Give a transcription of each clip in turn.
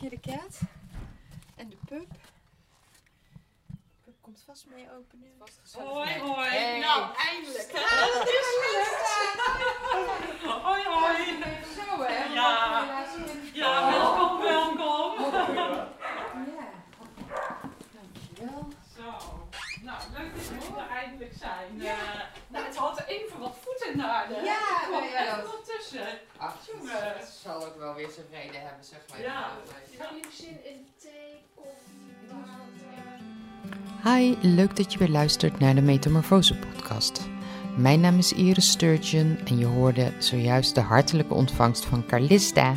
Kitty Cat. En de pup. De pup komt vast mee open nu. Hoi, hoi. Hey. Nou, eindelijk. Dat is Hoi, hoi. Zo hè? Ja. Ja, welkom, welkom. Ja. Dankjewel. Zo. Nou, leuk dat jullie er eindelijk zijn. Eh, nou, het had even wat voet in de aarde. Ja, Er kwam ja, echt wat tussen. Ach, Jongen. het zal ook wel weer zijn reden hebben, zeg maar. Ja. Hebben jullie zin in thee, koffie, Hi, leuk dat je weer luistert naar de Metamorfose podcast. Mijn naam is Iris Sturgeon en je hoorde zojuist de hartelijke ontvangst van Carlista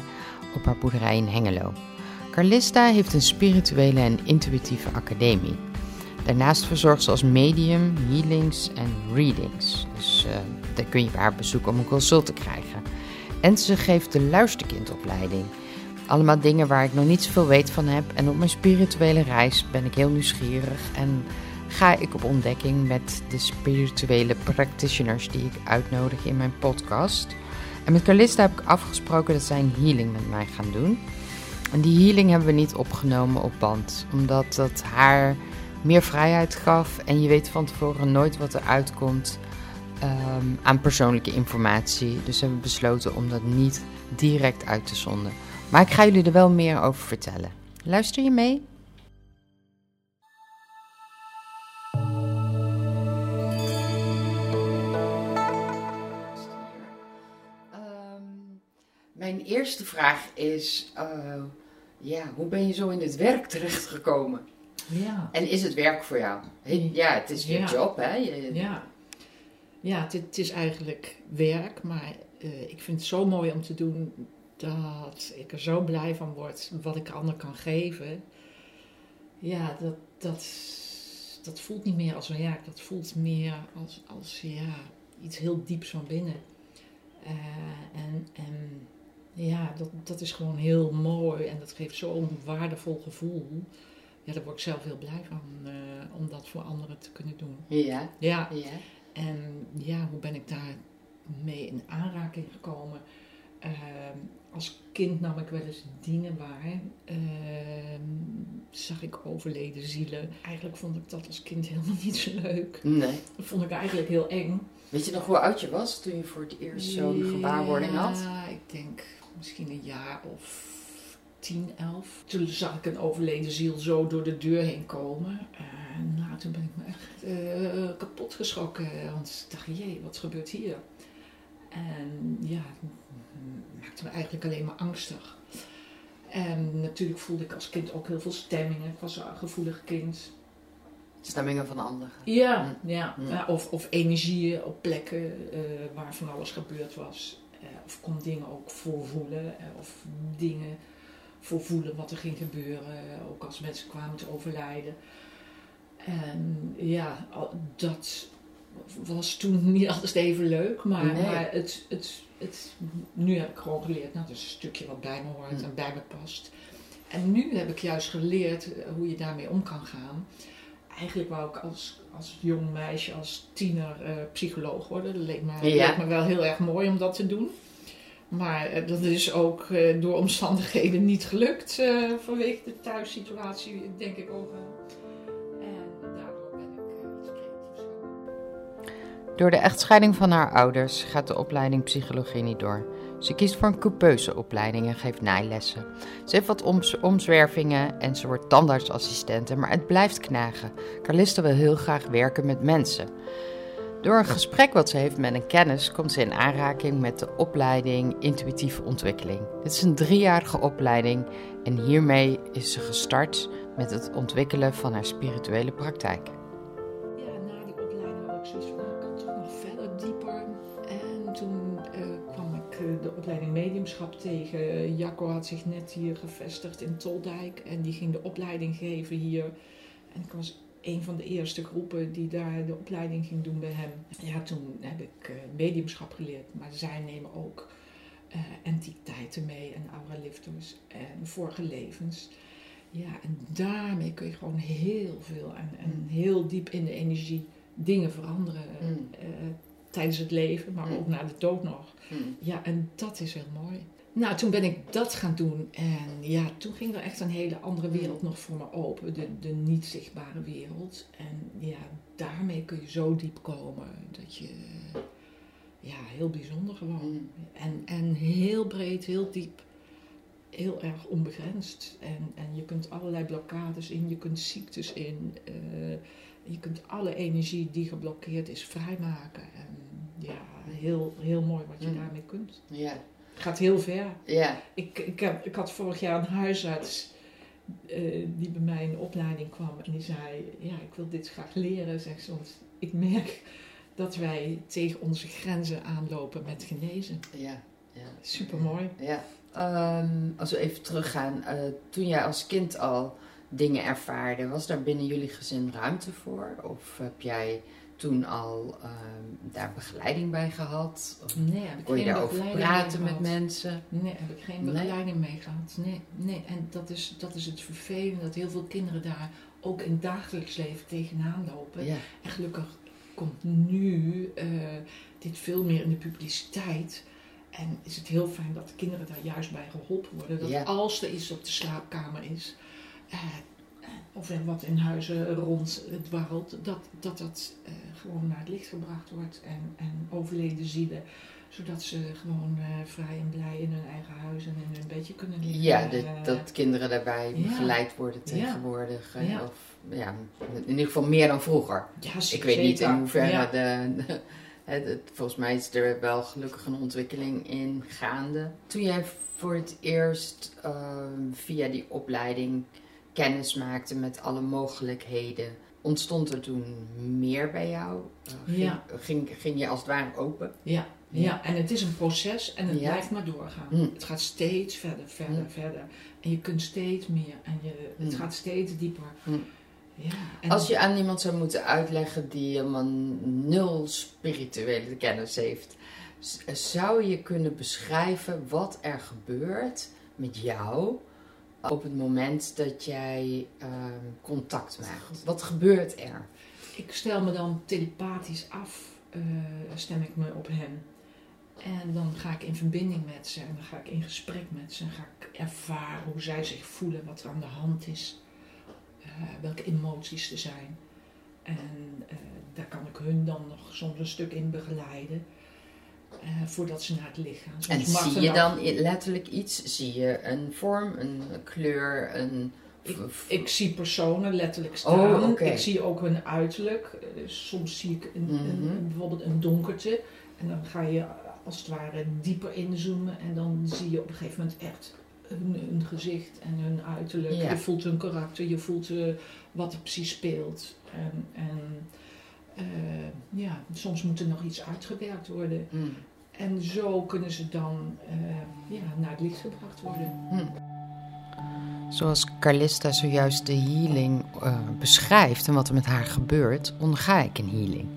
op haar boerderij in Hengelo. Carlista heeft een spirituele en intuïtieve academie. Daarnaast verzorgt ze als medium healings en readings. Dus eh daar kun je bij haar bezoeken om een consult te krijgen. En ze geeft de luisterkindopleiding. Allemaal dingen waar ik nog niet zoveel weet van heb. En op mijn spirituele reis ben ik heel nieuwsgierig en ga ik op ontdekking met de spirituele practitioners die ik uitnodig in mijn podcast. En met Carlista heb ik afgesproken dat zij een healing met mij gaan doen. En die healing hebben we niet opgenomen op band, omdat dat haar meer vrijheid gaf. En je weet van tevoren nooit wat er uitkomt ehm, aan persoonlijke informatie. Dus hebben we besloten om dat niet direct uit te zonden. Maar ik ga jullie er wel meer over vertellen. Luister je mee? Ehm, mijn eerste vraag is: eh, ja, hoe ben je zo in het werk terechtgekomen? Ja, En is het werk voor jou? Ja, het is je Ja. job, hè? Je- ja. Ja, het, het is eigenlijk werk, maar eh, ik vind het zo mooi om te doen dat ik er zo blij van word wat ik anderen kan geven. Ja, dat, dat, dat voelt niet meer als werk, dat voelt meer als, als ja, iets heel dieps van binnen. Eh, en, en ja, dat, dat is gewoon heel mooi en dat geeft zo'n waardevol gevoel. Ja, daar word ik zelf heel blij van eh, om dat voor anderen te kunnen doen. Ja, Ja, ja. En ja, hoe ben ik daar mee in aanraking gekomen? Ehm, als kind nam ik wel eens dingen waar. Ehm, zag ik overleden zielen. Eigenlijk vond ik dat als kind helemaal niet zo leuk. Nee. Dat vond ik eigenlijk heel eng. Weet je nog hoe oud je was toen je voor het eerst zo'n gewaarwording had? Ja, ik denk misschien een jaar of 10, 11. Toen zag ik een overleden ziel zo door de deur heen komen. En nou, toen ben ik me echt eh, kapot geschrokken. Want ik dacht, jee, wat gebeurt hier? En ja, het maakte me eigenlijk alleen maar angstig. En natuurlijk voelde ik als kind ook heel veel stemmingen. Ik was een gevoelig kind. Stemmingen van anderen. Ja, ja. Mm. Ja, of, of energieën op plekken eh, waar van alles gebeurd was. Eh, of kon dingen ook voorvoelen. of dingen voorvoelen wat er ging gebeuren. ook als mensen kwamen te overlijden. En ja, dat was toen niet altijd even leuk. Maar, Nee. maar het, het, het, nu heb ik gewoon geleerd. Nou, dat is een stukje wat bij me hoort Mm. en bij me past. En nu heb ik juist geleerd eh, hoe je daarmee om kan gaan eigenlijk wou ik als, als jong meisje, als tiener, eh, psycholoog worden. Dat leek me, Ja. leek me wel heel erg mooi om dat te doen. Maar eh, dat is ook eh, door omstandigheden niet gelukt. eh, vanwege de thuissituatie, denk ik ook wel. Door de echtscheiding van haar ouders gaat de opleiding psychologie niet door. Ze kiest voor een coupeuse opleiding en geeft naailessen. Ze heeft wat omzwervingen en ze wordt tandartsassistente, maar het blijft knagen. Carlista wil heel graag werken met mensen. Door een gesprek wat ze heeft met een kennis komt ze in aanraking met de opleiding Intuïtieve Ontwikkeling. Dit is een driejarige opleiding en hiermee is ze gestart met het ontwikkelen van haar spirituele praktijk. Ja, na die opleiding had ik zoiets van, nou, ik kan toch nog verder, dieper. En toen eh, kwam ik eh, de opleiding mediumschap tegen. Jacco had zich net hier gevestigd in Toldijk en die ging de opleiding geven hier. En ik was een van de eerste groepen die daar de opleiding ging doen bij hem. Ja, toen heb ik eh, mediumschap geleerd, maar zij nemen ook eh, entiteiten mee en auralifters en vorige levens. Ja, en daarmee kun je gewoon heel veel en, en heel diep in de energie dingen veranderen Mm. eh, tijdens het leven, maar Mm. ook na de dood nog. Ja, en dat is heel mooi. Nou, toen ben ik dat gaan doen. En ja, toen ging er echt een hele andere wereld nog voor me open. De, de niet zichtbare wereld. En ja, daarmee kun je zo diep komen dat je... Ja, heel bijzonder gewoon. Mm. En, en heel breed, heel diep. Heel erg onbegrensd. En, en je kunt allerlei blokkades in, je kunt ziektes in. eh, je kunt alle energie die geblokkeerd is vrijmaken. En ja, heel, heel mooi wat je Mm. daarmee kunt. Ja, Het gaat heel ver. ja, Ik, ik, heb, ik had vorig jaar een huisarts eh, die bij mij in de opleiding kwam en die zei: Ja, ik wil dit graag leren. Zegt ze, want ik merk dat wij tegen onze grenzen aanlopen met genezen. ja. ja. Super mooi. Ja. Ehm, als we even teruggaan, eh, toen jij als kind al dingen ervaarde, was daar binnen jullie gezin ruimte voor? Of heb jij toen al ehm, daar begeleiding bij gehad? Of Nee, heb ik kon je daarover begeleiding praten met mensen? Nee, heb ik geen Nee? begeleiding mee gehad. Nee, nee. En dat is, dat is het vervelende, dat heel veel kinderen daar ook in het dagelijks leven tegenaan lopen. Ja, En gelukkig komt nu eh, dit veel meer in de publiciteit. En is het heel fijn dat de kinderen daar juist bij geholpen worden. Dat Ja. als er iets op de slaapkamer is, eh, of wat in huizen rond dwarrelt, dat dat, dat eh, gewoon naar het licht gebracht wordt. En, en overleden zielen, zodat ze gewoon eh, vrij en blij in hun eigen huis en in hun bedje kunnen liggen. ja de- Eh, dat kinderen daarbij ja. begeleid worden tegenwoordig. Ja. Of, ja, in ieder geval meer dan vroeger. ja, Ik weet niet in hoeverre de, het, het- volgens mij is er wel gelukkig een ontwikkeling in gaande. Toen jij voor het eerst ehm, via die opleiding kennis maakte met alle mogelijkheden, ontstond er toen meer bij jou? Eh, ging, Ja. ging, ging je als het ware open? Ja, ja, en het is een proces en het Ja. blijft maar doorgaan. Hm. Het gaat steeds verder, verder, Hm. verder. En je kunt steeds meer en je, het Hm. gaat steeds dieper. Ja, en Als je aan iemand zou moeten uitleggen die helemaal nul spirituele kennis heeft, zou je kunnen beschrijven wat er gebeurt met jou op het moment dat jij ehm, contact maakt? Wat gebeurt er? ik stel me dan telepathisch af, eh, stem ik me op hen. En dan ga ik in verbinding met ze en dan ga ik in gesprek met ze en ga ik ervaren hoe zij zich voelen, wat er aan de hand is, eh, welke emoties er zijn. En eh, daar kan ik hun dan nog soms een stuk in begeleiden. Eh, voordat ze naar het licht gaan. En zie je dan letterlijk iets? Zie je een vorm, een kleur, een... Ik, zie personen letterlijk staan. Oh. Ik zie ook hun uiterlijk. Eh, Soms zie ik een, een- Mhm. bijvoorbeeld een donkerte. En dan ga je eh, als het ware dieper inzoomen. En dan zie je op een gegeven moment echt hun, hun gezicht en hun uiterlijk. Ja. Je voelt hun karakter. Je voelt wat er precies speelt. En, en eh, ja, soms moet er nog iets uitgewerkt worden. Hm. En zo kunnen ze dan eh, ja, naar het licht gebracht worden. Zoals Carlista zojuist de healing eh, beschrijft en wat er met haar gebeurt, onderga ik een healing.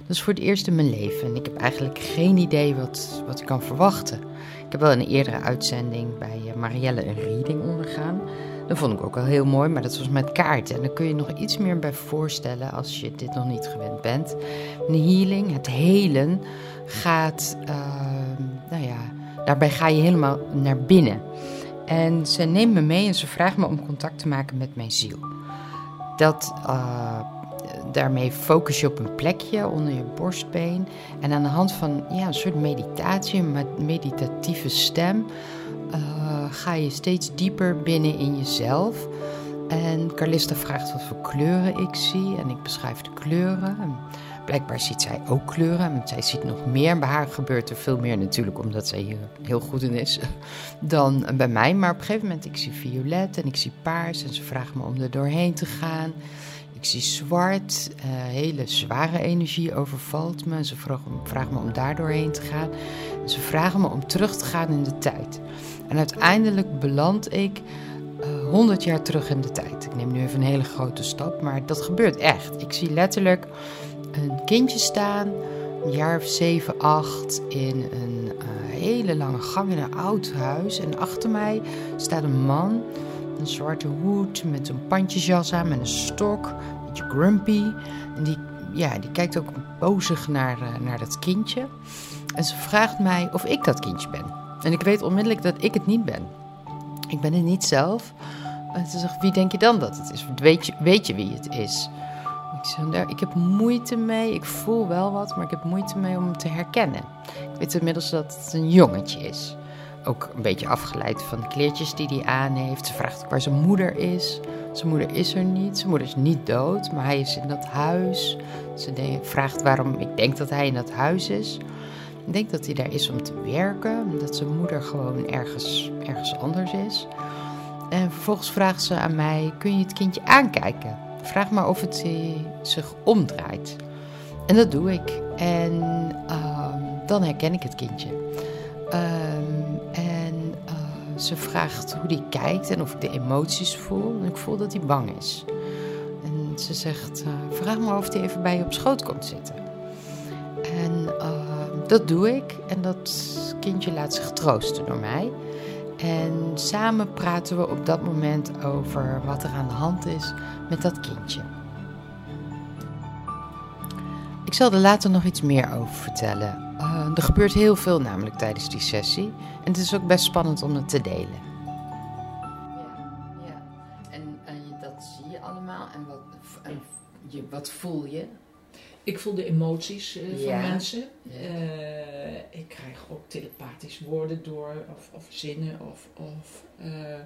Dat is voor het eerst in mijn leven en ik heb eigenlijk geen idee wat, wat ik kan verwachten. Ik heb wel in een eerdere uitzending bij eh, Marielle een reading ondergaan. Dat vond ik ook wel heel mooi, maar dat was met kaarten. En daar kun je nog iets meer bij voorstellen als je dit nog niet gewend bent. Een healing, het helen, gaat, ehm, nou ja, daarbij ga je helemaal naar binnen. En ze neemt me mee en ze vraagt me om contact te maken met mijn ziel. Dat, eh, daarmee focus je op een plekje onder je borstbeen. En aan de hand van ja, een soort meditatie, een me- meditatieve stem, eh, ga je steeds dieper binnen in jezelf. En Carlista vraagt wat voor kleuren ik zie en ik beschrijf de kleuren. En blijkbaar ziet zij ook kleuren, want zij ziet nog meer. Bij haar gebeurt er veel meer natuurlijk, omdat zij hier heel goed in is, dan bij mij. Maar op een gegeven moment, ik zie violet en ik zie paars en ze vraagt me om er doorheen te gaan. Ik zie zwart, eh, hele zware energie overvalt me. En ze vragen me om daar doorheen te gaan. En ze vragen me om terug te gaan in de tijd. En uiteindelijk beland ik eh 100 jaar terug in de tijd. Ik neem nu even een hele grote stap, maar dat gebeurt echt. Ik zie letterlijk een kindje staan, een jaar of 7, 8, in een eh, hele lange gang in een oud huis. En achter mij staat een man, een zwarte hoed met een pandjesjas aan, met een stok, een beetje grumpy. En die, ja, die kijkt ook bozig naar, eh, naar dat kindje. En ze vraagt mij of ik dat kindje ben. En ik weet onmiddellijk dat ik het niet ben. Ik ben het niet zelf. En ze zegt, wie denk je dan dat het is? Weet je, weet je wie het is? Ik zeg, "Nou, ik heb moeite mee. Ik voel wel wat, maar ik heb moeite mee om hem te herkennen. Ik weet inmiddels dat het een jongetje is. Ook een beetje afgeleid van de kleertjes die hij aan heeft. Ze vraagt ook waar zijn moeder is. Zijn moeder is er niet. Zijn moeder is niet dood, maar hij is in dat huis. Ze vraagt waarom ik denk dat hij in dat huis is. Ik denk dat hij daar is om te werken, omdat zijn moeder gewoon ergens, ergens anders is. En vervolgens vraagt ze aan mij: Kun je het kindje aankijken? Vraag maar of het eh, zich omdraait. En dat doe ik. En ehm, dan herken ik het kindje. Ehm, en eh, ze vraagt hoe hij kijkt en of ik de emoties voel. En ik voel dat hij bang is. En ze zegt: eh, Vraag maar of hij even bij je op schoot komt zitten. En dat doe ik. En dat kindje laat zich troosten door mij. En samen praten we op dat moment over wat er aan de hand is met dat kindje. Ik zal er later nog iets meer over vertellen. Eh, er gebeurt heel veel namelijk tijdens die sessie. En het is ook best spannend om het te delen. Ja, ja. En, dat zie je allemaal. En wat, en je, wat voel je? Ik voel de emoties eh, Ja. van mensen. Eh, ik krijg ook telepathisch woorden door, of, of zinnen, of, of eh,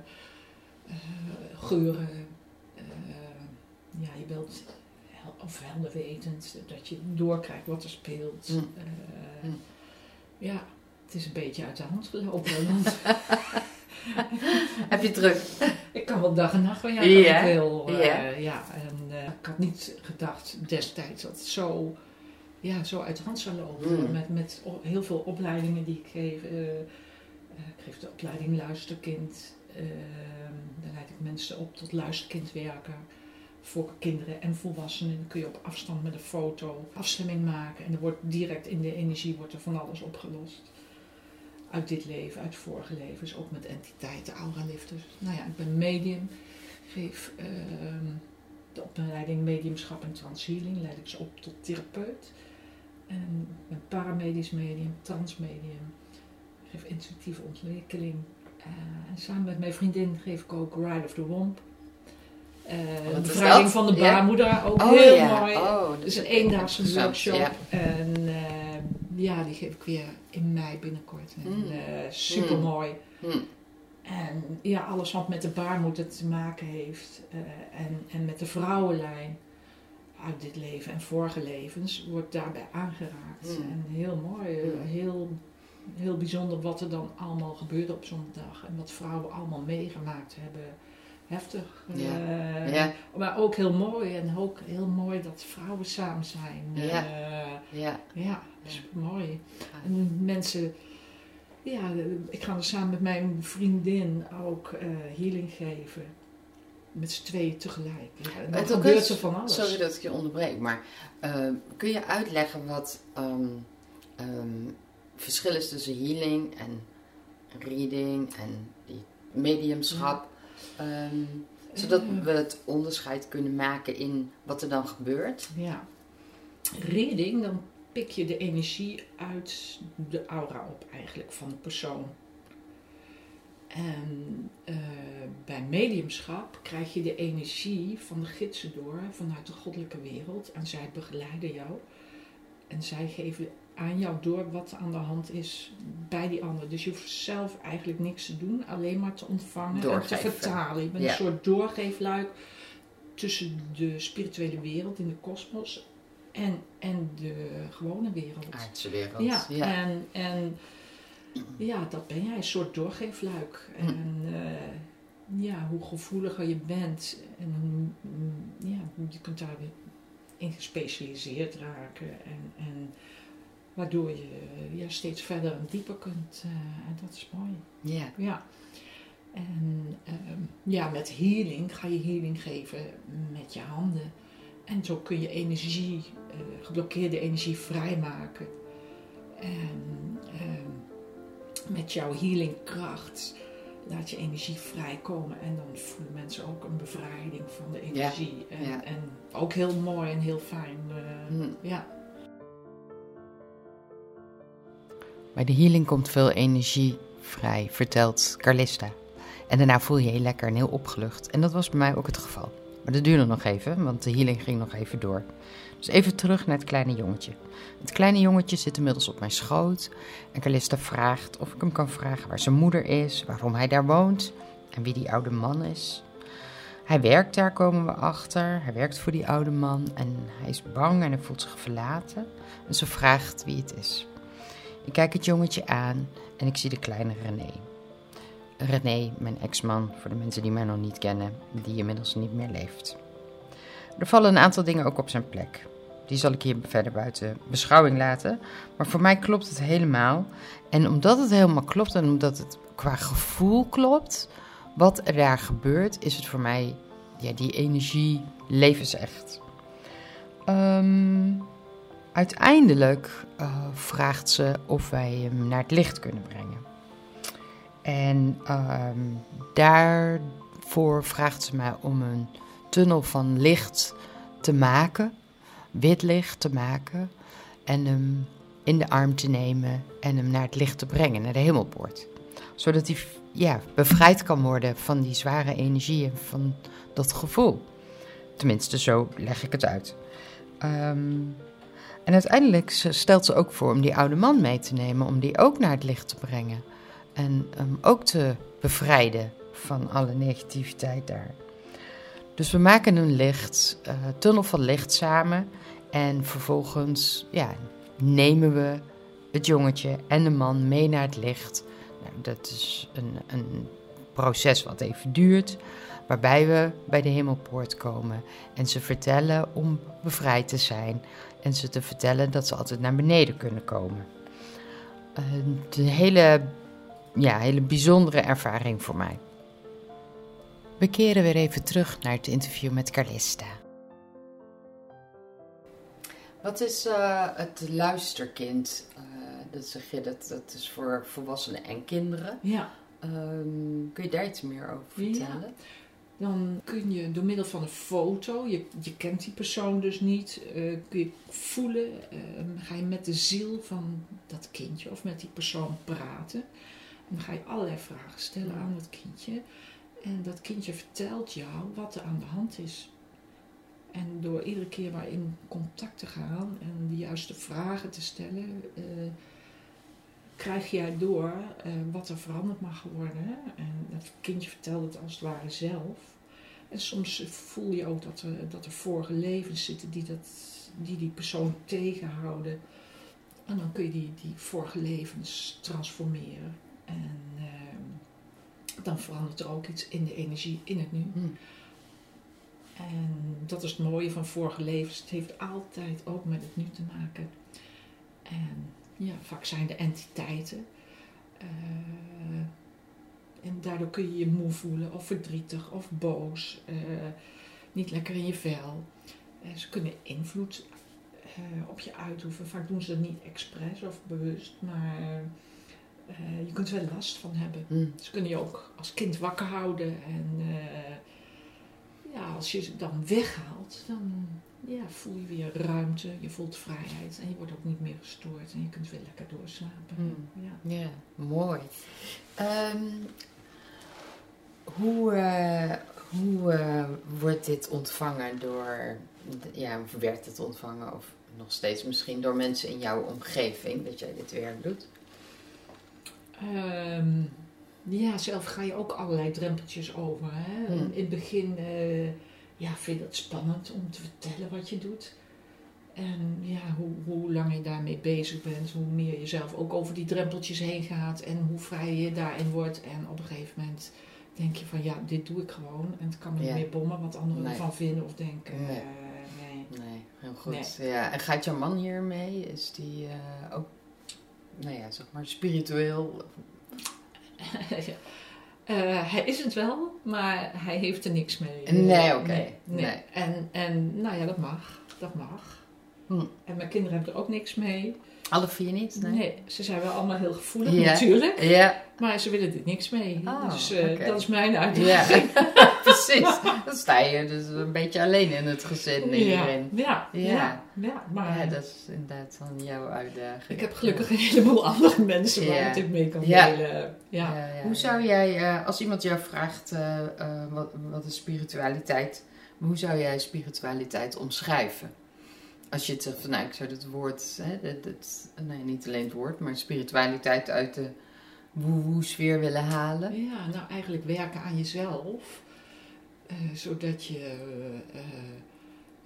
geuren. Ja, je bent hel- of helderwetend, dat je doorkrijgt wat er speelt. Mm. Ja, het is een beetje uit de hand gelopen. Heb je druk? ik kan wel dag en nacht van jou Ja, als ik wil. ja. ja, en eh, ik had niet gedacht destijds dat het zo, ja, zo uit de hand zou lopen. Mm. Met, met heel veel opleidingen die ik geef. eh, eh, ik geef de opleiding luisterkind. eh, daar leid ik mensen op tot luisterkind werken. Voor kinderen en volwassenen. Dan kun je op afstand met een foto afstemming maken. En er wordt direct in de energie wordt er van alles opgelost. Uit dit leven, uit vorige levens, ook met entiteiten, auralifters. Nou ja, ik ben medium. Geef ehm, de opleiding mediumschap en transhealing. Leid ik ze op tot therapeut. En ik ben paramedisch medium, transmedium. Geef intuïtieve ontwikkeling. Eh, en samen met mijn vriendin geef ik ook Ride of the Womb. Wat is bevrijding dat? van de Ja. baarmoeder, ook heel ja. mooi. Oh, Het is een eendaagse workshop. Ja. En eh, ja, die geef ik weer in mei binnenkort. En, Mm. super mooi. Hm. En ja, alles wat met de baarmoeder te maken heeft. eh, en, en met de vrouwenlijn uit dit leven en vorige levens wordt daarbij aangeraakt. Mm. En heel mooi, eh, Mm. heel, heel bijzonder wat er dan allemaal gebeurde op zo'n dag. En wat vrouwen allemaal meegemaakt hebben. Heftig. Ja. eh, Ja. Maar ook heel mooi. En ook heel mooi dat vrouwen samen zijn. Ja. Eh, Ja. ja, super mooi. En mensen, ja, ik ga er samen met mijn vriendin ook eh, healing geven. Met z'n tweeën tegelijk. Ja, en dan gebeurt is- er van alles. Sorry dat ik je onderbreek, maar eh, kun je uitleggen wat ehm ehm, verschil is tussen healing en reading en die mediumschap? Ehm, zodat Eh, we het onderscheid kunnen maken in wat er dan gebeurt. Ja. Reading, dan pik je de energie uit de aura op eigenlijk van de persoon. En eh, bij mediumschap krijg je de energie van de gidsen door vanuit de goddelijke wereld. En zij begeleiden jou. En zij geven aan jou door wat aan de hand is bij die ander. Dus je hoeft zelf eigenlijk niks te doen, alleen maar te ontvangen en te vertalen. Je bent Ja. een soort doorgeefluik tussen de spirituele wereld in de kosmos en, en de gewone wereld. Aardse wereld. Ja, ja. En, en ja, dat ben jij, een soort doorgeefluik. Hm. En eh, ja, hoe gevoeliger je bent en ja, je kunt daar weer in gespecialiseerd raken. En, en waardoor je eh, ja, steeds verder en dieper kunt. eh, en dat is mooi. ja. Ja. En ehm, ja, met healing ga je healing geven met je handen. En zo kun je energie, eh, geblokkeerde energie vrijmaken. En ehm, met jouw healingkracht laat je energie vrijkomen. En dan voelen mensen ook een bevrijding van de energie. en, ja. en ook heel mooi en heel fijn. Hm. Ja. Bij de healing komt veel energie vrij, vertelt Carlista. En daarna voel je je lekker en heel opgelucht. En dat was bij mij ook het geval. Maar dat duurde nog even, want de healing ging nog even door. Dus even terug naar het kleine jongetje. Het kleine jongetje zit inmiddels op mijn schoot. En Calista vraagt of ik hem kan vragen waar zijn moeder is, waarom hij daar woont en wie die oude man is. Hij werkt daar, komen we achter. Hij werkt voor die oude man en hij is bang en hij voelt zich verlaten. En ze vraagt wie het is. Ik kijk het jongetje aan en ik zie de kleine René. René, mijn ex-man, voor de mensen die mij nog niet kennen, die inmiddels niet meer leeft. Er vallen een aantal dingen ook op zijn plek. Die zal ik hier verder buiten beschouwing laten. Maar voor mij klopt het helemaal. En omdat het helemaal klopt en omdat het qua gevoel klopt, wat er daar gebeurt, is het voor mij, ja, die energie levensecht. Um, uiteindelijk uh, vraagt ze of wij hem naar het licht kunnen brengen. En um, daarvoor vraagt ze mij om een tunnel van licht te maken, wit licht te maken, en hem in de arm te nemen en hem naar het licht te brengen, naar de hemelpoort. Zodat hij ja, bevrijd kan worden van die zware energieën, van dat gevoel. Tenminste, zo leg ik het uit. Um, en uiteindelijk stelt ze ook voor om die oude man mee te nemen, om die ook naar het licht te brengen. En um, ook te bevrijden van alle negativiteit daar. Dus we maken een licht, uh, tunnel van licht samen. En vervolgens ja, nemen we het jongetje en de man mee naar het licht. Nou, dat is een, een proces wat even duurt, waarbij we bij de hemelpoort komen en ze vertellen om bevrijd te zijn en ze te vertellen dat ze altijd naar beneden kunnen komen. Een hele, ja, hele bijzondere ervaring voor mij. We keren weer even terug naar het interview met Carlista. Wat is uh, het luisterkind? Uh, dat zeg je, dat, dat is voor volwassenen en kinderen. Ja. Um, kun je daar iets meer over vertellen? Ja. Dan kun je door middel van een foto, je, je kent die persoon dus niet, uh, kun je voelen, uh, ga je met de ziel van dat kindje of met die persoon praten. En dan ga je allerlei vragen stellen aan dat kindje. En dat kindje vertelt jou wat er aan de hand is. En door iedere keer maar in contact te gaan en de juiste vragen te stellen, uh, krijg jij door uh, wat er veranderd mag worden. En het kindje vertelt het als het ware zelf. En soms voel je ook dat er, dat er vorige levens zitten die, dat, die die persoon tegenhouden. En dan kun je die, die vorige levens transformeren. En uh, dan verandert er ook iets in de energie in het nu. Hmm. En dat is het mooie van vorige levens. Het heeft altijd ook met het nu te maken. En ja, vaak zijn de entiteiten. Uh, en daardoor kun je je moe voelen, of verdrietig, of boos, uh, niet lekker in je vel. Uh, ze kunnen invloed op je uitoefenen. Vaak doen ze dat niet expres of bewust, maar je kunt er wel last van hebben. Mm. Ze kunnen je ook als kind wakker houden. En ja, als je ze dan weghaalt, dan ja, voel je weer ruimte, je voelt vrijheid en je wordt ook niet meer gestoord en je kunt weer lekker doorslapen. Mm. Ja. ja, mooi. Um, hoe uh, hoe uh, wordt dit ontvangen door, ja, werd het ontvangen of nog steeds misschien door mensen in jouw omgeving dat jij dit werk doet? Um, ja, zelf ga je ook allerlei drempeltjes over. Hè? Hmm. In het begin uh, ja, vind je het spannend om te vertellen wat je doet. En ja, hoe, hoe lang je daarmee bezig bent, hoe meer je zelf ook over die drempeltjes heen gaat en hoe vrij je daarin wordt. En op een gegeven moment denk je van ja, dit doe ik gewoon. En het kan me niet Ja. meer bommen wat anderen Nee. ervan vinden of denken. Nee. eh, nee. Nee, heel goed. Ja, en gaat jouw man hier mee? Is die eh, ook, nou ja, zeg maar spiritueel? Ja. Eh, hij is het wel, maar hij heeft er niks mee. Nee, oké. Nee, nee. Nee. En, en nou ja, dat mag. Dat mag. Hm. En mijn kinderen hebben er ook niks mee. Alle vier niet? Nee. Nee. ze zijn wel allemaal heel gevoelig natuurlijk. Ja, Maar ze willen er niks mee. Oh, dus eh, dat is mijn ja. uitdaging. precies. Dan sta je dus een beetje alleen in het gezin Ja, hierin. ja, Ja. ja, ja, maar Ja, dat is inderdaad dan jouw uitdaging. ik heb gelukkig een heleboel andere mensen waar ik dit mee kan Ja. delen. Ja. Ja, ja. Hoe zou jij, eh, als iemand jou vraagt eh, eh, wat, wat is spiritualiteit, hoe zou jij spiritualiteit omschrijven? Als je het zegt van, nou, ik zou het woord, hè, dat, dat- nee, niet alleen het woord, maar spiritualiteit uit de woe-woe-sfeer willen halen. Ja, nou eigenlijk werken aan jezelf. eh, zodat je eh,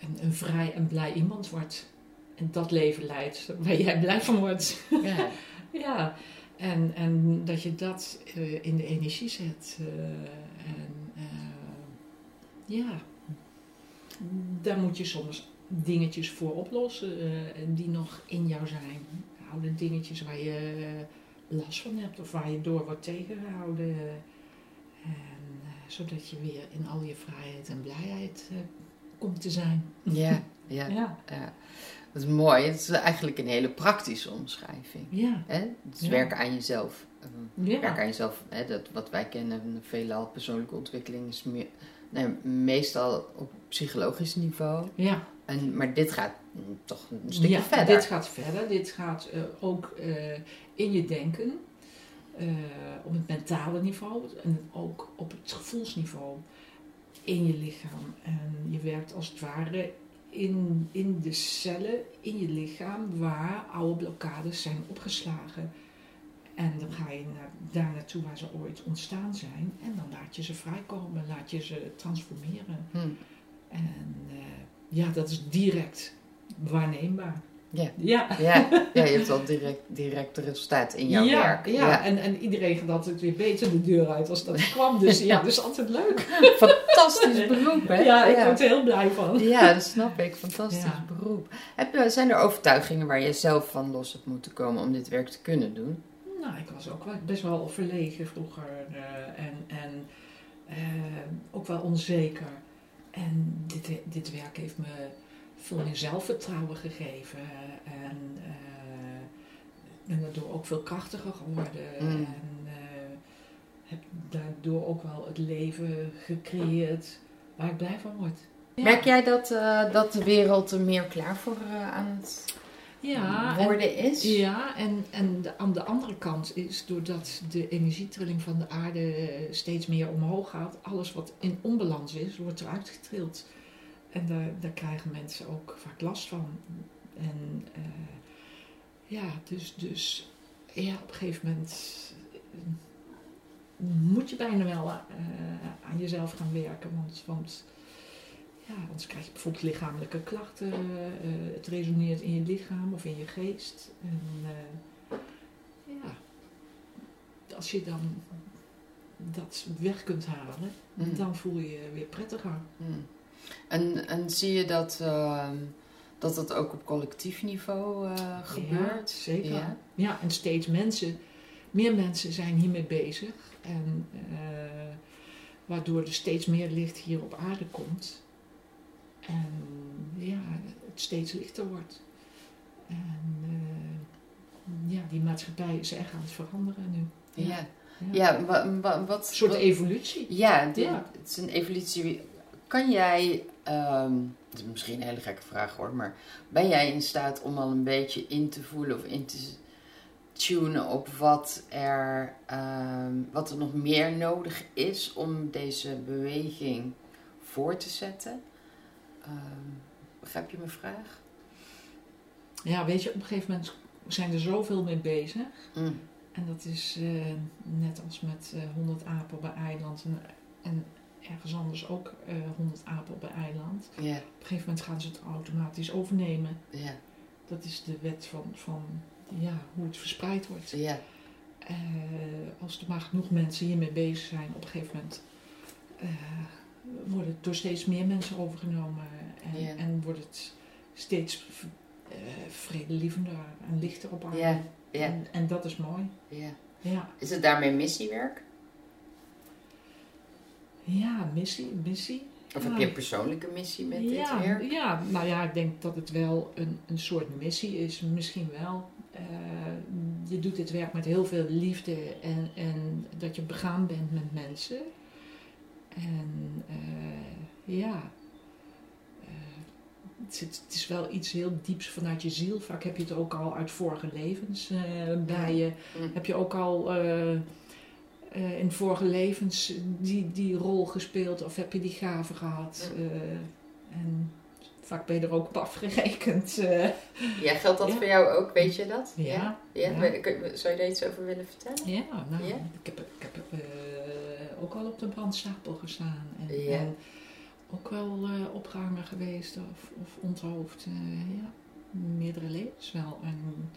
een, een vrij en blij iemand wordt. En dat leven leidt waar jij blij van wordt. Ja, ja, en, en dat je dat eh, in de energie zet. eh, en eh, ja, daar moet je soms dingetjes voor oplossen eh, die nog in jou zijn. Oude dingetjes waar je eh, last van hebt of waar je door wordt tegengehouden. En, eh, zodat je weer in al je vrijheid en blijheid komt te zijn. ja, ja, Ja, ja. Dat is mooi. Het is eigenlijk een hele praktische omschrijving. ja, Hè? Het is Ja. werken aan jezelf. Eh, ja. Werk aan jezelf, hè, dat, wat wij kennen, veelal persoonlijke ontwikkeling, is meer, nee, meestal op psychologisch niveau. ja. En, maar dit gaat toch een stukje ja, verder. Dit gaat verder. Dit gaat eh, ook eh, in je denken, eh, op het mentale niveau en ook op het gevoelsniveau in je lichaam. En je werkt als het ware in, in de cellen in je lichaam waar oude blokkades zijn opgeslagen. En dan ga je naar, daar naartoe waar ze ooit ontstaan zijn. En dan laat je ze vrijkomen, laat je ze transformeren. Hm. En ja, dat is direct waarneembaar. Ja. Ja. Ja, ja, je hebt al direct, direct resultaat in jouw ja, werk. Ja, En, en iedereen gaat altijd weer beter de deur uit als dat kwam. Dus ja, dat is altijd leuk. Fantastisch beroep, hè? Ja, ik ja. word er heel blij van. Ja, dat snap ik. Fantastisch Ja. beroep. Heb je, zijn er overtuigingen waar je zelf van los hebt moeten komen om dit werk te kunnen doen? Nou, ik was ook wel best wel verlegen vroeger. eh, en en eh, ook wel onzeker. En dit, dit werk heeft me veel meer zelfvertrouwen gegeven. En eh, ben daardoor ook veel krachtiger geworden. Mm. En eh, heb daardoor ook wel het leven gecreëerd waar ik blij van word. Ja. Merk jij dat, eh, dat de wereld er meer klaar voor aan het ja, en- worden is? Ja, en, en de, aan de andere kant is doordat de energietrilling van de aarde steeds meer omhoog gaat, alles wat in onbalans is, wordt eruit getrild. En daar, daar krijgen mensen ook vaak last van. En eh, ja, dus, dus ja, op een gegeven moment eh, moet je bijna wel eh, aan jezelf gaan werken. Want, want ja, anders krijg je bijvoorbeeld lichamelijke klachten. eh, het resoneert in je lichaam of in je geest. En eh, ja, als je dan dat weg kunt halen, Mm. dan voel je je weer prettiger. Hmm. En, en zie je dat, ehm, dat dat ook op collectief niveau eh, gebeurt? Ja, zeker. Ja. Ja. en steeds mensen, meer mensen zijn hiermee bezig. En waardoor er steeds meer licht hier op aarde komt. En ja, het steeds lichter wordt. En eh, ja, die maatschappij is echt aan het veranderen nu. Ja, ja. wa- wa- wat... Een soort wat- evolutie. Ja. het is een evolutie. Kan jij, ehm, het is misschien een hele gekke vraag hoor, maar ben jij in staat om al een beetje in te voelen of in te tunen op wat er, ehm, wat er nog meer nodig is om deze beweging voor te zetten? Ehm, begrijp je mijn vraag? Ja, weet je, op een gegeven moment zijn er zoveel mee bezig. Mm. En dat is eh, net als met eh 100 apen een eiland. En, en ergens anders ook eh 100 apen een eiland. Op een gegeven moment gaan ze het automatisch overnemen. Dat is de wet van, van ja, hoe het verspreid wordt. als er maar genoeg mensen hiermee bezig zijn, op een gegeven moment wordt het door steeds meer mensen overgenomen. En, en wordt het steeds eh vredelievender en lichter op aarde. En, en dat is mooi. ja. Ja, Is het daarmee missiewerk? ja missie, missie. Of Ja. heb je een persoonlijke missie met dit ja, werk? ja, nou ja, ik denk dat het wel een, een soort missie is. Misschien wel. eh, je doet dit werk met heel veel liefde en, en dat je begaan bent met mensen. En eh, ja, eh, het, is wel iets heel dieps vanuit je ziel. Vaak heb je het ook al uit vorige levens eh, bij je. Mm. Heb je ook al in vorige levens die, die rol gespeeld of heb je die gave gehad? Eh, en vaak ben je er ook op afgerekend. Ja, geldt dat Ja. voor jou ook, weet je dat? Ja, Ja? ja. Zou je daar iets over willen vertellen? Ja, nou, Ja? ik heb, ik heb ook al op de brandstapel gestaan. En, Ja. en ook wel eh opgehangen geweest of, of onthoofd. eh, ja, meerdere levens wel. En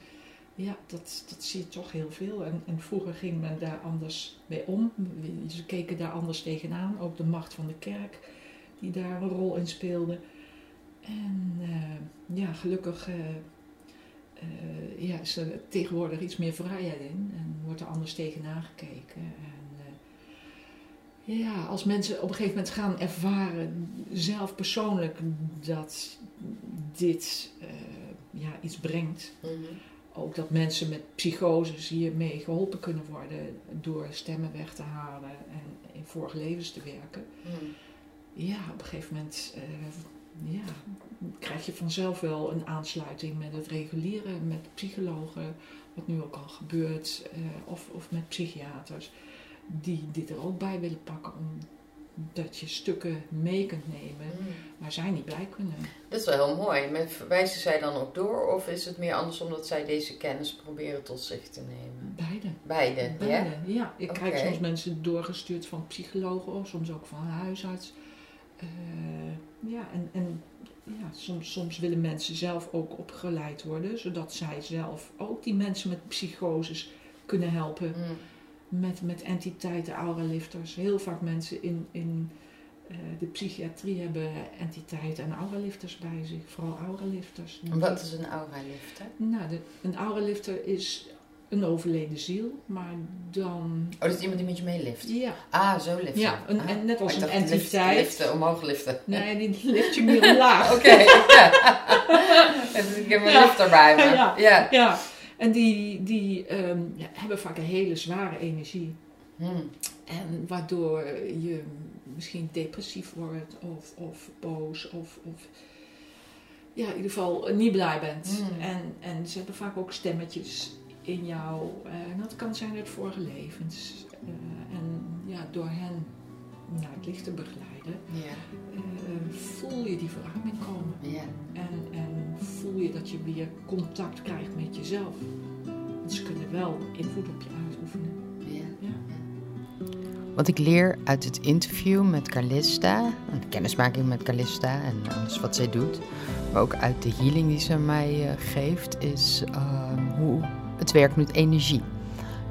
ja, dat, dat zie je toch heel veel. En, en vroeger ging men daar anders mee om. Ze keken daar anders tegenaan. Ook de macht van de kerk die daar een rol in speelde. En eh, ja, gelukkig ja, is er tegenwoordig iets meer vrijheid in en wordt er anders tegenaan gekeken. Ja, als mensen op een gegeven moment gaan ervaren, zelf persoonlijk, dat dit eh, ja, iets brengt. Mhm. Ook dat mensen met psychoses hiermee geholpen kunnen worden door stemmen weg te halen en in vorige levens te werken. Mhm. Ja, op een gegeven moment eh, ja, krijg je vanzelf wel een aansluiting met het reguliere, met psychologen, wat nu ook al gebeurt, eh, of, of met psychiaters, die dit er ook bij willen pakken, omdat je stukken mee kunt nemen Mhm. waar zij niet bij kunnen. Dat is wel heel mooi. Maar verwijzen zij dan ook door? Of is het meer andersom dat zij deze kennis proberen tot zich te nemen? Beide. Beide? Beide, ja. Ik krijg soms mensen doorgestuurd van psychologen, of soms ook van huisarts. Eh, ja, en, en ja, soms, soms willen mensen zelf ook opgeleid worden, zodat zij zelf ook die mensen met psychoses kunnen helpen. Mhm. Met, met entiteiten, auralifters. Heel vaak mensen in, in eh, de psychiatrie hebben entiteiten en auralifters bij zich, vooral auralifters. Wat is een aura-lift, hè? Nou, de, een auralifter is een overleden ziel, maar dan... Oh, dat is iemand die met je meelift? Ja, Ah, zo liften. ja een, Ah. en net als Ik een lift- entiteit. Liften, omhoog liften. Nee, die lift je meer omlaag. Oké, ja. Ik heb een lift erbij. Ja. ja. Ja, en die, die ehm, ja, hebben vaak een hele zware energie. Hmm. En waardoor je misschien depressief wordt of, of boos of, of ja, in ieder geval niet blij bent. Mm. En, en ze hebben vaak ook stemmetjes in jou. eh, En dat kan zijn uit vorige levens. Eh, en ja, door hen het licht te begeleiden, Ja, eh, voel je die verruiming komen. ja. En, en voel je dat je weer contact krijgt met jezelf. Want ze kunnen wel invloed op je uitoefenen. ja. Ja. Wat ik leer uit het interview met Calista, de kennismaking met Calista en alles wat zij doet, maar ook uit de healing die ze mij eh, geeft, is ehm, hoe het werkt met energie.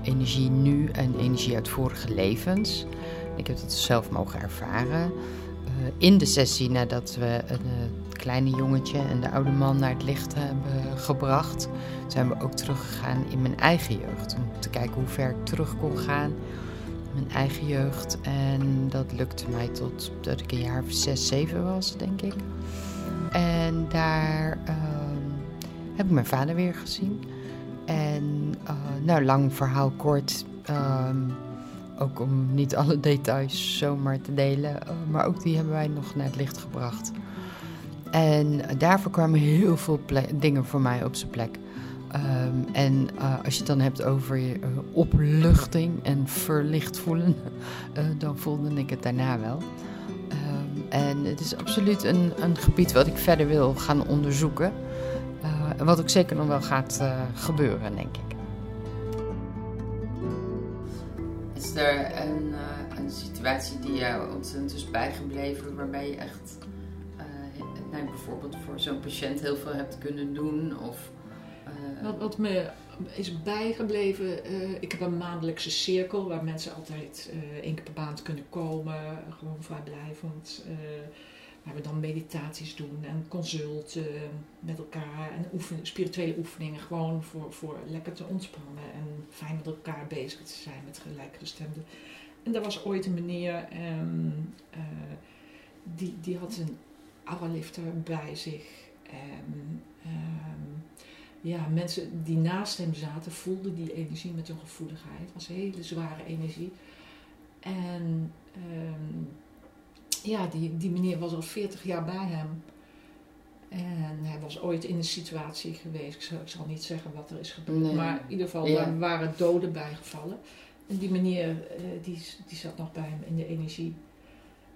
Energie nu en energie uit vorige levens. Ik heb dat zelf mogen ervaren. Eh, in de sessie nadat we een eh, kleine jongetje en de oude man naar het licht hebben gebracht, zijn we ook teruggegaan in mijn eigen jeugd. Om te kijken hoe ver ik terug kon gaan mijn eigen jeugd. En dat lukte mij tot dat ik een jaar of zes, zeven was, denk ik. En daar ehm, heb ik mijn vader weer gezien. En eh, nou, lang verhaal kort. ehm, ook om niet alle details zomaar te delen. eh, maar ook die hebben wij nog naar het licht gebracht. En daarvoor kwamen heel veel dingen voor mij op zijn plek. Ehm, en eh, als je het dan hebt over eh, opluchting en verlicht voelen, dan voelde ik het daarna wel. Ehm, en het is absoluut een, een gebied wat ik verder wil gaan onderzoeken. En wat ook zeker nog wel gaat gebeuren, denk ik. Er een, eh, een situatie die jou ontzettend is bijgebleven, waarbij je echt eh, nou, bijvoorbeeld voor zo'n patiënt heel veel hebt kunnen doen? Of, eh, Wat, wat me is bijgebleven, ik heb een maandelijkse cirkel waar mensen altijd één keer per kunnen komen, gewoon vrijblijvend. eh waar we dan meditaties doen en consulten met elkaar en oefen, spirituele oefeningen, gewoon voor, voor lekker te ontspannen en fijn met elkaar bezig te zijn met gelijkgestemden. En daar was ooit een meneer, ehm, eh, die, die had een auralifter bij zich. Ehm, ja, mensen die naast hem zaten voelden die energie met hun gevoeligheid. Het was hele zware energie. En ehm, ja, die, die meneer was al 40 jaar bij hem. En hij was ooit in een situatie geweest, ik zal, ik zal niet zeggen wat er is gebeurd, Nee. maar in ieder geval Ja. daar waren doden bijgevallen. En die meneer, eh, die, die zat nog bij hem in de energie.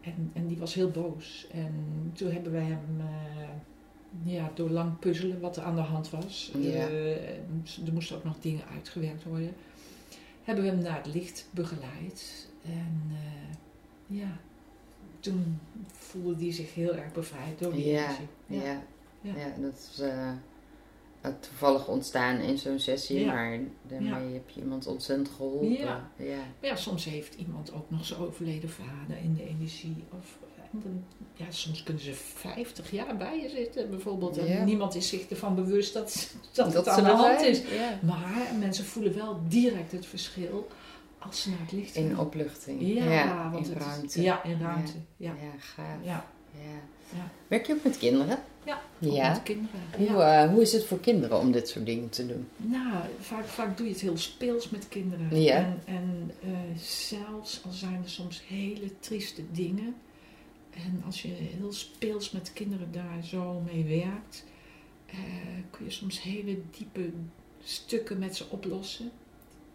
En, en die was heel boos. En toen hebben wij hem, eh, ja, door lang puzzelen wat er aan de hand was. Ja. eh, er moesten ook nog dingen uitgewerkt worden. Hebben we hem naar het licht begeleid. En ja, toen voelde hij zich heel erg bevrijd door die Ja, energie. Ja, Ja. ja. dat is eh, toevallig ontstaan in zo'n sessie, maar daarmee heb je iemand ontzettend geholpen. Ja. ja. Soms heeft iemand ook nog zijn overleden vader in de energie. Of, ja, soms kunnen ze 50 jaar bij je zitten bijvoorbeeld. En niemand is zich ervan bewust dat, dat, het aan de hand zijn. is. Maar mensen voelen wel direct het verschil als ze naar het licht In gaan. opluchting. Ja, want in het ruimte. Ja, in ruimte. Ja. Ja, gaaf. Ja. Ja. Werk je ook met kinderen? Ja, met kinderen. Hoe, eh, hoe is het voor kinderen om dit soort dingen te doen? Nou, vaak, vaak doe je het heel speels met kinderen. Ja. En, en eh, zelfs al zijn er soms hele trieste dingen. En als je heel speels met kinderen daar zo mee werkt, eh, kun je soms hele diepe stukken met ze oplossen.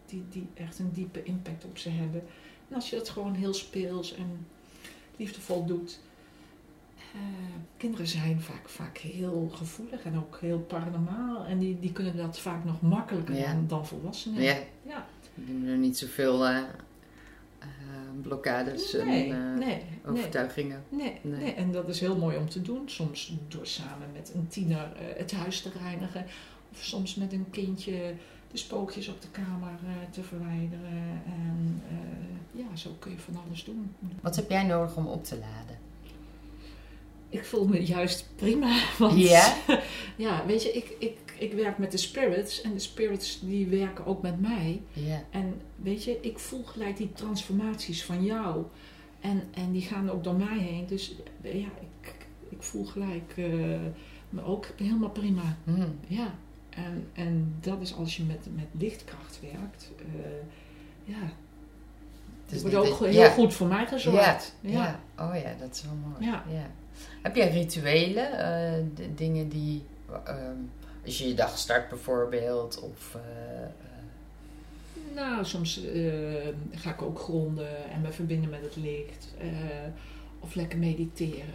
Die, die echt een diepe impact op ze hebben. En als je dat gewoon heel speels en liefdevol doet. eh, kinderen zijn vaak, vaak heel gevoelig en ook heel paranormaal. En die, die kunnen dat vaak nog makkelijker Ja. dan, dan volwassenen. Ja. Ja. Die doen er niet zoveel eh, blokkades Nee, en nee, overtuigingen. Nee, Nee. nee. en dat is heel mooi om te doen. Soms door samen met een tiener het huis te reinigen. Of soms met een kindje de spookjes op de kamer eh, te verwijderen. En eh, ja, zo kun je van alles doen. Wat heb jij nodig om op te laden? Ik voel me juist prima. Want Ja? ja, weet je, ik, ik, ik werk met de spirits. En de spirits die werken ook met mij. En weet je, ik voel gelijk die transformaties van jou. En, en die gaan ook door mij heen. Dus ja, ik, ik voel gelijk eh, me ook helemaal prima. Hm. Ja. En, en dat is als je met, met lichtkracht werkt. eh, ja, Het het wordt ook heel ja. goed voor mij Ja, gezorgd. ja. Oh ja, dat is wel mooi. Ja. Heb jij rituelen? eh, de dingen die... ehm, als je je dag start bijvoorbeeld, of... eh, Nou, soms ga ik ook gronden en me verbinden met het licht. of lekker mediteren.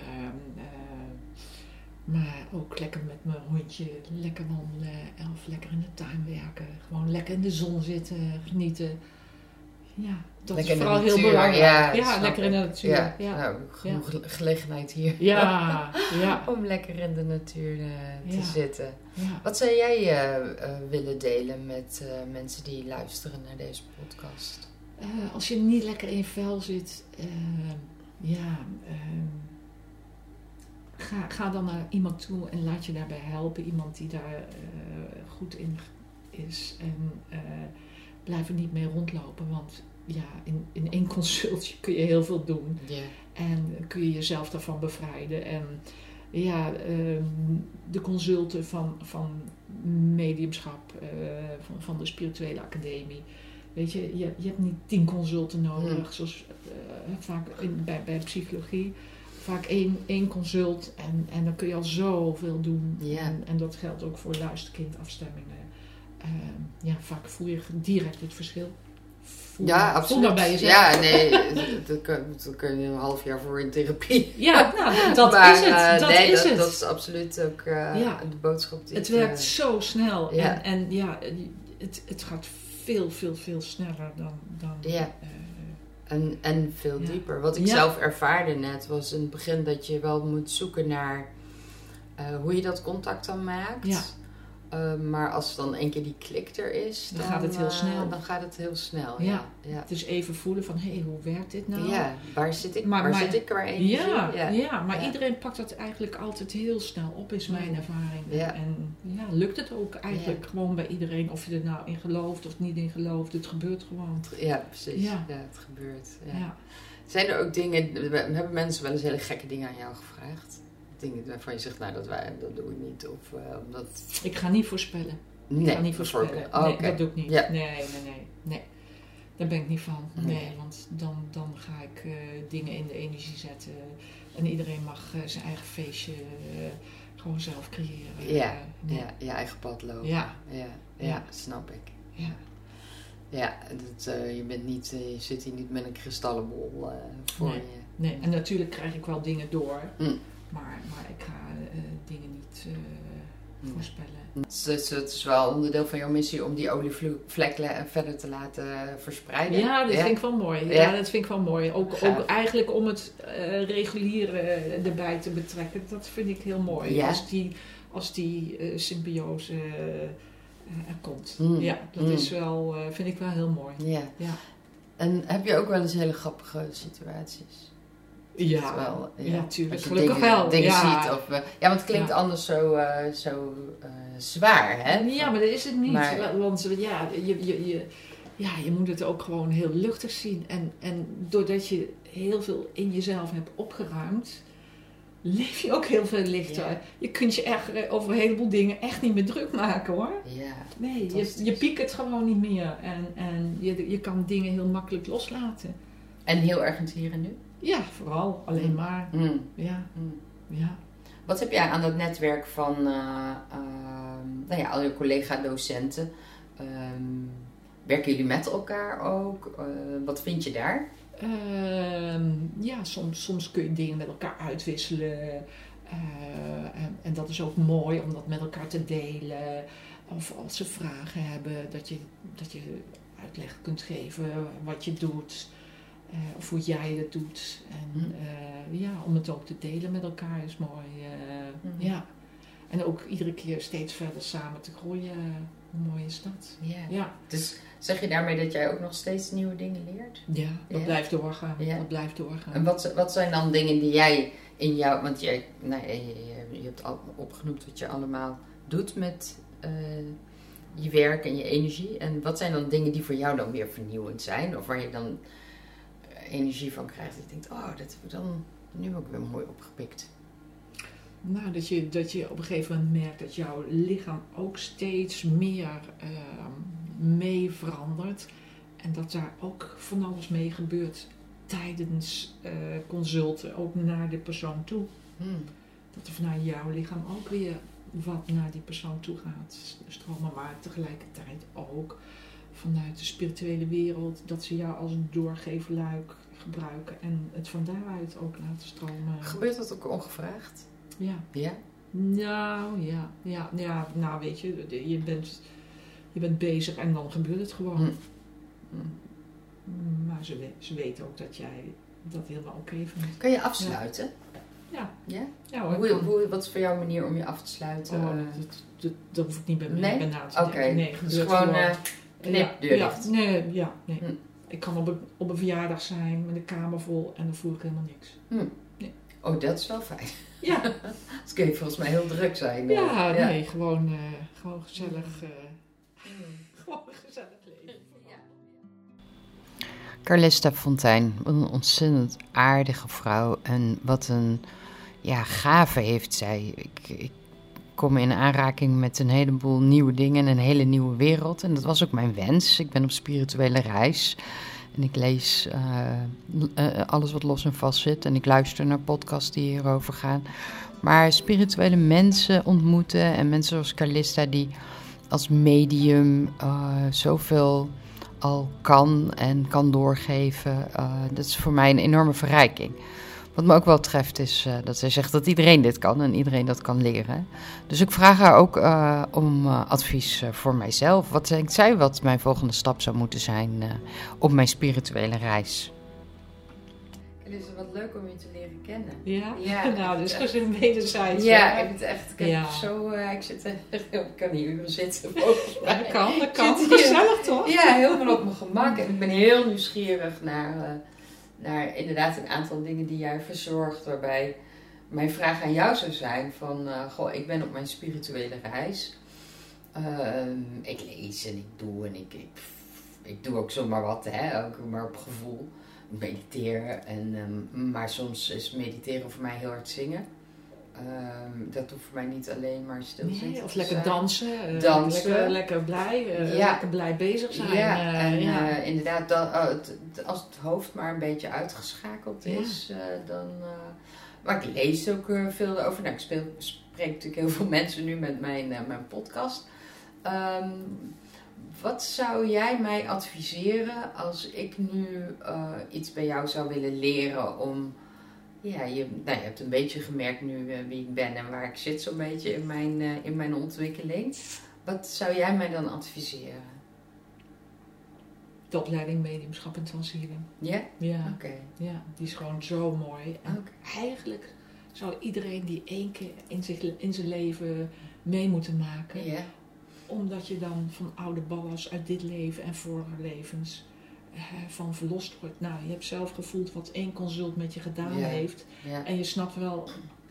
Maar ook lekker met mijn hondje lekker wandelen. Of lekker in de tuin werken. Gewoon lekker in de zon zitten, genieten. Ja, dat lekker is vooral heel belangrijk. Ja, lekker in de natuur. Ja. Nou, genoeg ge- gelegenheid hier. ja. ja, Om lekker in de natuur eh, te zitten. Wat zou jij eh, eh, willen delen met mensen die luisteren naar deze podcast? Als je niet lekker in je vel zit, ja, eh, ga, ga dan naar iemand toe en laat je daarbij helpen. Iemand die daar eh, goed in is. En eh, blijf er niet mee rondlopen, want ja, in, in één consultje kun je heel veel doen. En kun je jezelf daarvan bevrijden. En ja, ehm, de consulten van, van mediumschap, eh, van, van de spirituele academie. Weet je, je, je hebt niet tien consulten nodig, zoals vaak in, bij, bij psychologie. Vaak één, één consult en, en dan kun je al zoveel doen. Ja. En, en dat geldt ook voor luisterkindafstemmingen. Ehm, ja, vaak voel je direct het verschil. Voel, Ja, absoluut. maar bij jezelf. Ja, nee, dat kun je een half jaar voor in therapie. Ja, nou, dat Maar, is het. eh, Dat nee, is dat, het. dat is absoluut ook eh, Ja. de boodschap die het werkt eh, zo snel. ja. En, en ja, het, het gaat veel, veel, veel sneller dan... dan Ja. En, en veel Ja. dieper. Wat ik Ja. zelf ervaarde net was in het begin dat je wel moet zoeken naar eh, hoe je dat contact dan maakt. Ja. Eh, maar als dan één keer die klik er is, Dan gaat het heel eh, snel. Dan gaat het heel snel. Ja. Ja, ja. het is even voelen van, hé, hey, hoe werkt dit nou? Ja, waar zit ik? Maar- waar maar- zit ik energie? Ja, ja. ja. maar iedereen pakt dat eigenlijk altijd heel snel op, is mijn Mm. ervaring. Ja. En ja, lukt het ook eigenlijk gewoon bij iedereen, of je er nou in gelooft of niet in gelooft. Het gebeurt gewoon. Ja, precies. Ja. Het gebeurt. Ja. Zijn er ook dingen, hebben mensen wel eens hele gekke dingen aan jou gevraagd? Dingen waarvan je zegt, nou dat, wij, dat doe ik niet? Of uh, omdat... Ik ga niet voorspellen. Nee, ik ga niet voorspellen. Oh, nee, dat doe ik niet. Ja. Nee, nee, nee, nee. Daar ben ik niet van. Nee. Nee, want dan, dan ga ik eh, dingen in de energie zetten. En iedereen mag eh, zijn eigen feestje eh, gewoon zelf creëren. Ja, Eh, nee. Ja, je eigen pad lopen. Ja, ja, ja, Ja. snap ik. ja. Ja, dat, eh, je, bent niet, eh, je zit hier niet met een kristallenbol eh, voor Nee. je. Nee, en natuurlijk krijg ik wel dingen door. Mm. Maar, maar ik ga eh, dingen niet eh, Mm. voorspellen. Dus het is, het is wel onderdeel van jouw missie om die olievlek le- verder te laten verspreiden. Ja, dat vind ik wel mooi. Ja, Ja. dat vind ik wel mooi. Ook, Gaaf. ook eigenlijk om het eh, reguliere eh, erbij te betrekken. Dat vind ik heel mooi. Ja. Als die, als die eh, symbiose eh, er komt. Mm. Ja, dat Mm. is wel, eh, vind ik wel heel mooi. Ja. Ja. En heb je ook wel eens hele grappige situaties? Ja, Wel, ja, tuurlijk. Gelukkig dingen, wel. dingen ja. ziet. Of, eh, ja, want het klinkt Ja. anders zo, eh, zo eh, zwaar, hè? Ja, maar dat is het niet. Maar- Want ja, je, je, je, ja, je moet het ook gewoon heel luchtig zien. En, en doordat je heel veel in jezelf hebt opgeruimd, leef je ook heel veel lichter. Ja. Je kunt je echt over een heleboel dingen echt niet meer druk maken hoor. Ja. Nee, je, je piekert gewoon niet meer. En, en je, je kan dingen heel makkelijk loslaten. En heel erg in het hier en nu? Ja, vooral. Alleen Mm. maar. Mm. Ja, Mm. ja. Wat heb jij aan dat netwerk van eh, ehm, nou ja, al je collega-docenten? Ehm, werken jullie met elkaar ook? Eh, wat vind je daar? Ehm, ja, soms, soms kun je dingen met elkaar uitwisselen. Eh, en, en dat is ook mooi om dat met elkaar te delen. Of als ze vragen hebben, dat je, dat je uitleg kunt geven wat je doet. Eh, of hoe jij het doet. En Mhm. eh, ja, om het ook te delen met elkaar is mooi. eh, Mhm. Ja. En ook iedere keer steeds verder samen te groeien. Hoe mooi is dat? Ja. Ja, Dus zeg je daarmee dat jij ook nog steeds nieuwe dingen leert? ja dat blijft doorgaan. Dat blijft doorgaan. En wat, wat zijn dan dingen die jij in jou... Want jij, nou, je, je, hebt al opgenoemd wat je allemaal doet met je werk en je energie. En wat zijn dan dingen die voor jou dan weer vernieuwend zijn? Of waar je dan energie van krijgt. Dat je denkt, oh, dat heb ik dan nu ook weer mooi opgepikt. Nou, dat je, dat je op een gegeven moment merkt dat jouw lichaam ook steeds meer ehm, mee verandert. En dat daar ook van alles mee gebeurt tijdens eh, consulten, ook naar de persoon toe. Hmm. Dat er vanuit jouw lichaam ook weer wat naar die persoon toe gaat stromen. Maar tegelijkertijd ook vanuit de spirituele wereld, dat ze jou als een doorgeefluik gebruiken en het van daaruit ook laten stromen. Gebeurt dat ook ongevraagd? Ja. Ja? Nou, ja, ja, ja, nou weet je, je bent, je bent bezig en dan gebeurt het gewoon. Hm. Hm. Maar ze, ze weten ook dat jij dat helemaal oké vindt. Kan je afsluiten? Ja. Ja? Ja hoor, Hoe, hoe, wat is voor jou manier om je af te sluiten? Oh, dat, dat, dat hoef ik niet bij mij Nee? bij na te Oké, denken. Nee, dus gebeurt gewoon eh, knip, ja, deur ja, dicht. Nee, ja, nee. Hm. Ik kan op een, op een verjaardag zijn met een kamer vol en dan voel ik helemaal niks. Oh, dat is wel fijn. Ja, Dus kun je volgens mij heel druk zijn. eh. ja, nee, gewoon, eh, gewoon gezellig, eh, gewoon gezellig leven. Carlista Fontijn, wat een ontzettend aardige vrouw. En wat een ja, gave heeft zij. Ik, ik kom in aanraking met een heleboel nieuwe dingen en een hele nieuwe wereld. En dat was ook mijn wens. Ik ben op spirituele reis. En ik lees eh, eh, alles wat los en vast zit. En ik luister naar podcasts die hierover gaan. Maar spirituele mensen ontmoeten en mensen zoals Carlista die als medium eh, zoveel al kan en kan doorgeven. eh, dat is voor mij een enorme verrijking. Wat me ook wel treft is eh, dat zij zegt dat iedereen dit kan en iedereen dat kan leren. Dus ik vraag haar ook eh, om eh, advies voor mijzelf. Wat denkt zij wat mijn volgende stap zou moeten zijn eh, op mijn spirituele reis? Het is wat leuk om je te leren kennen. Ja? Ja, nou, dus gezin wederzijds. Ja, ik heb het echt. Ik, heb Ja. zo, eh, ik, zit, echt- ik kan hier uren zitten. Dat kan, dat kan. Gezellig toch? Ja, helemaal op mijn gemak. En ik ben heel nieuwsgierig naar, eh, naar inderdaad een aantal dingen die jij verzorgt. Waarbij mijn vraag aan jou zou zijn van... eh, goh, ik ben op mijn spirituele reis. Ehm, ik lees en ik doe en ik, ik, doe ook zomaar wat, hè, ook maar op gevoel. Ik mediteer, en, ehm, maar soms is mediteren voor mij heel hard zingen. Eh, Ehm, dat hoeft voor mij niet alleen maar stil Nee, of lekker zijn. dansen. eh, Dansen. Lekker, lekker blij. eh, Ja. Lekker blij bezig zijn. Ja, eh, ja. inderdaad, dat, oh, het- als het hoofd maar een beetje uitgeschakeld is, dan. maar ik lees ook veel over. Nou, ik speel, spreek natuurlijk heel veel mensen nu met mijn, mijn podcast. Ehm, wat zou jij mij adviseren als ik nu iets bij jou zou willen leren om. Ja, je, nou, je hebt een beetje gemerkt nu eh, wie ik ben en waar ik zit, zo'n beetje in mijn, eh, in mijn ontwikkeling. Wat zou jij mij dan adviseren? De opleiding mediumschap en transhealing. Ja? Ja, Oké. ja, die is gewoon zo mooi. En eigenlijk zou iedereen die één keer in, zich, in zijn leven mee moeten maken. Ja. Omdat je dan van oude ballast uit dit leven en vorige levens van verlost wordt. Nou, je hebt zelf gevoeld wat één consult met je gedaan heeft. En je snapt wel,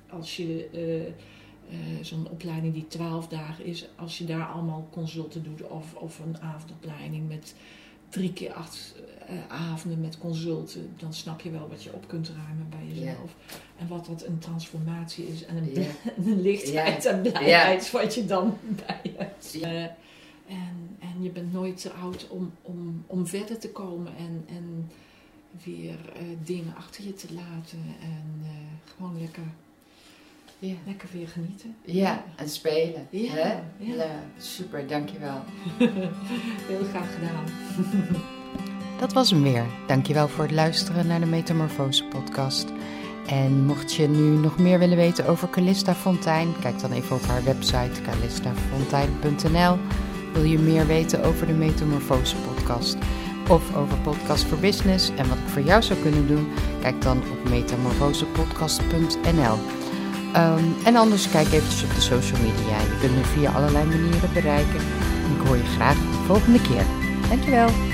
als je eh, eh, zo'n opleiding die 12 dagen is, als je daar allemaal consulten doet of, of een avondopleiding met drie keer acht eh, avonden met consulten, dan snap je wel wat je op kunt ruimen bij jezelf. En wat dat een transformatie is en een lichtheid en blijheid wat je dan bij hebt. En, en je bent nooit te oud om, om, om verder te komen en, en weer eh, dingen achter je te laten. En eh, gewoon lekker, Ja. lekker weer genieten. ja, en spelen. Ja, hè? ja. Ja, super, dankjewel. Heel graag gedaan. Dat was hem weer. Dankjewel voor het luisteren naar de Metamorfose podcast. En mocht je nu nog meer willen weten over Calista Fontijn, kijk dan even op haar website calistafontein.nl. Wil je meer weten over de Metamorfose podcast of over Podcast voor Business en wat ik voor jou zou kunnen doen, kijk dan op metamorfosepodcast.nl. Ehm, en anders kijk eventjes op de social media. Je kunt me via allerlei manieren bereiken. En ik hoor je graag de volgende keer. Dankjewel.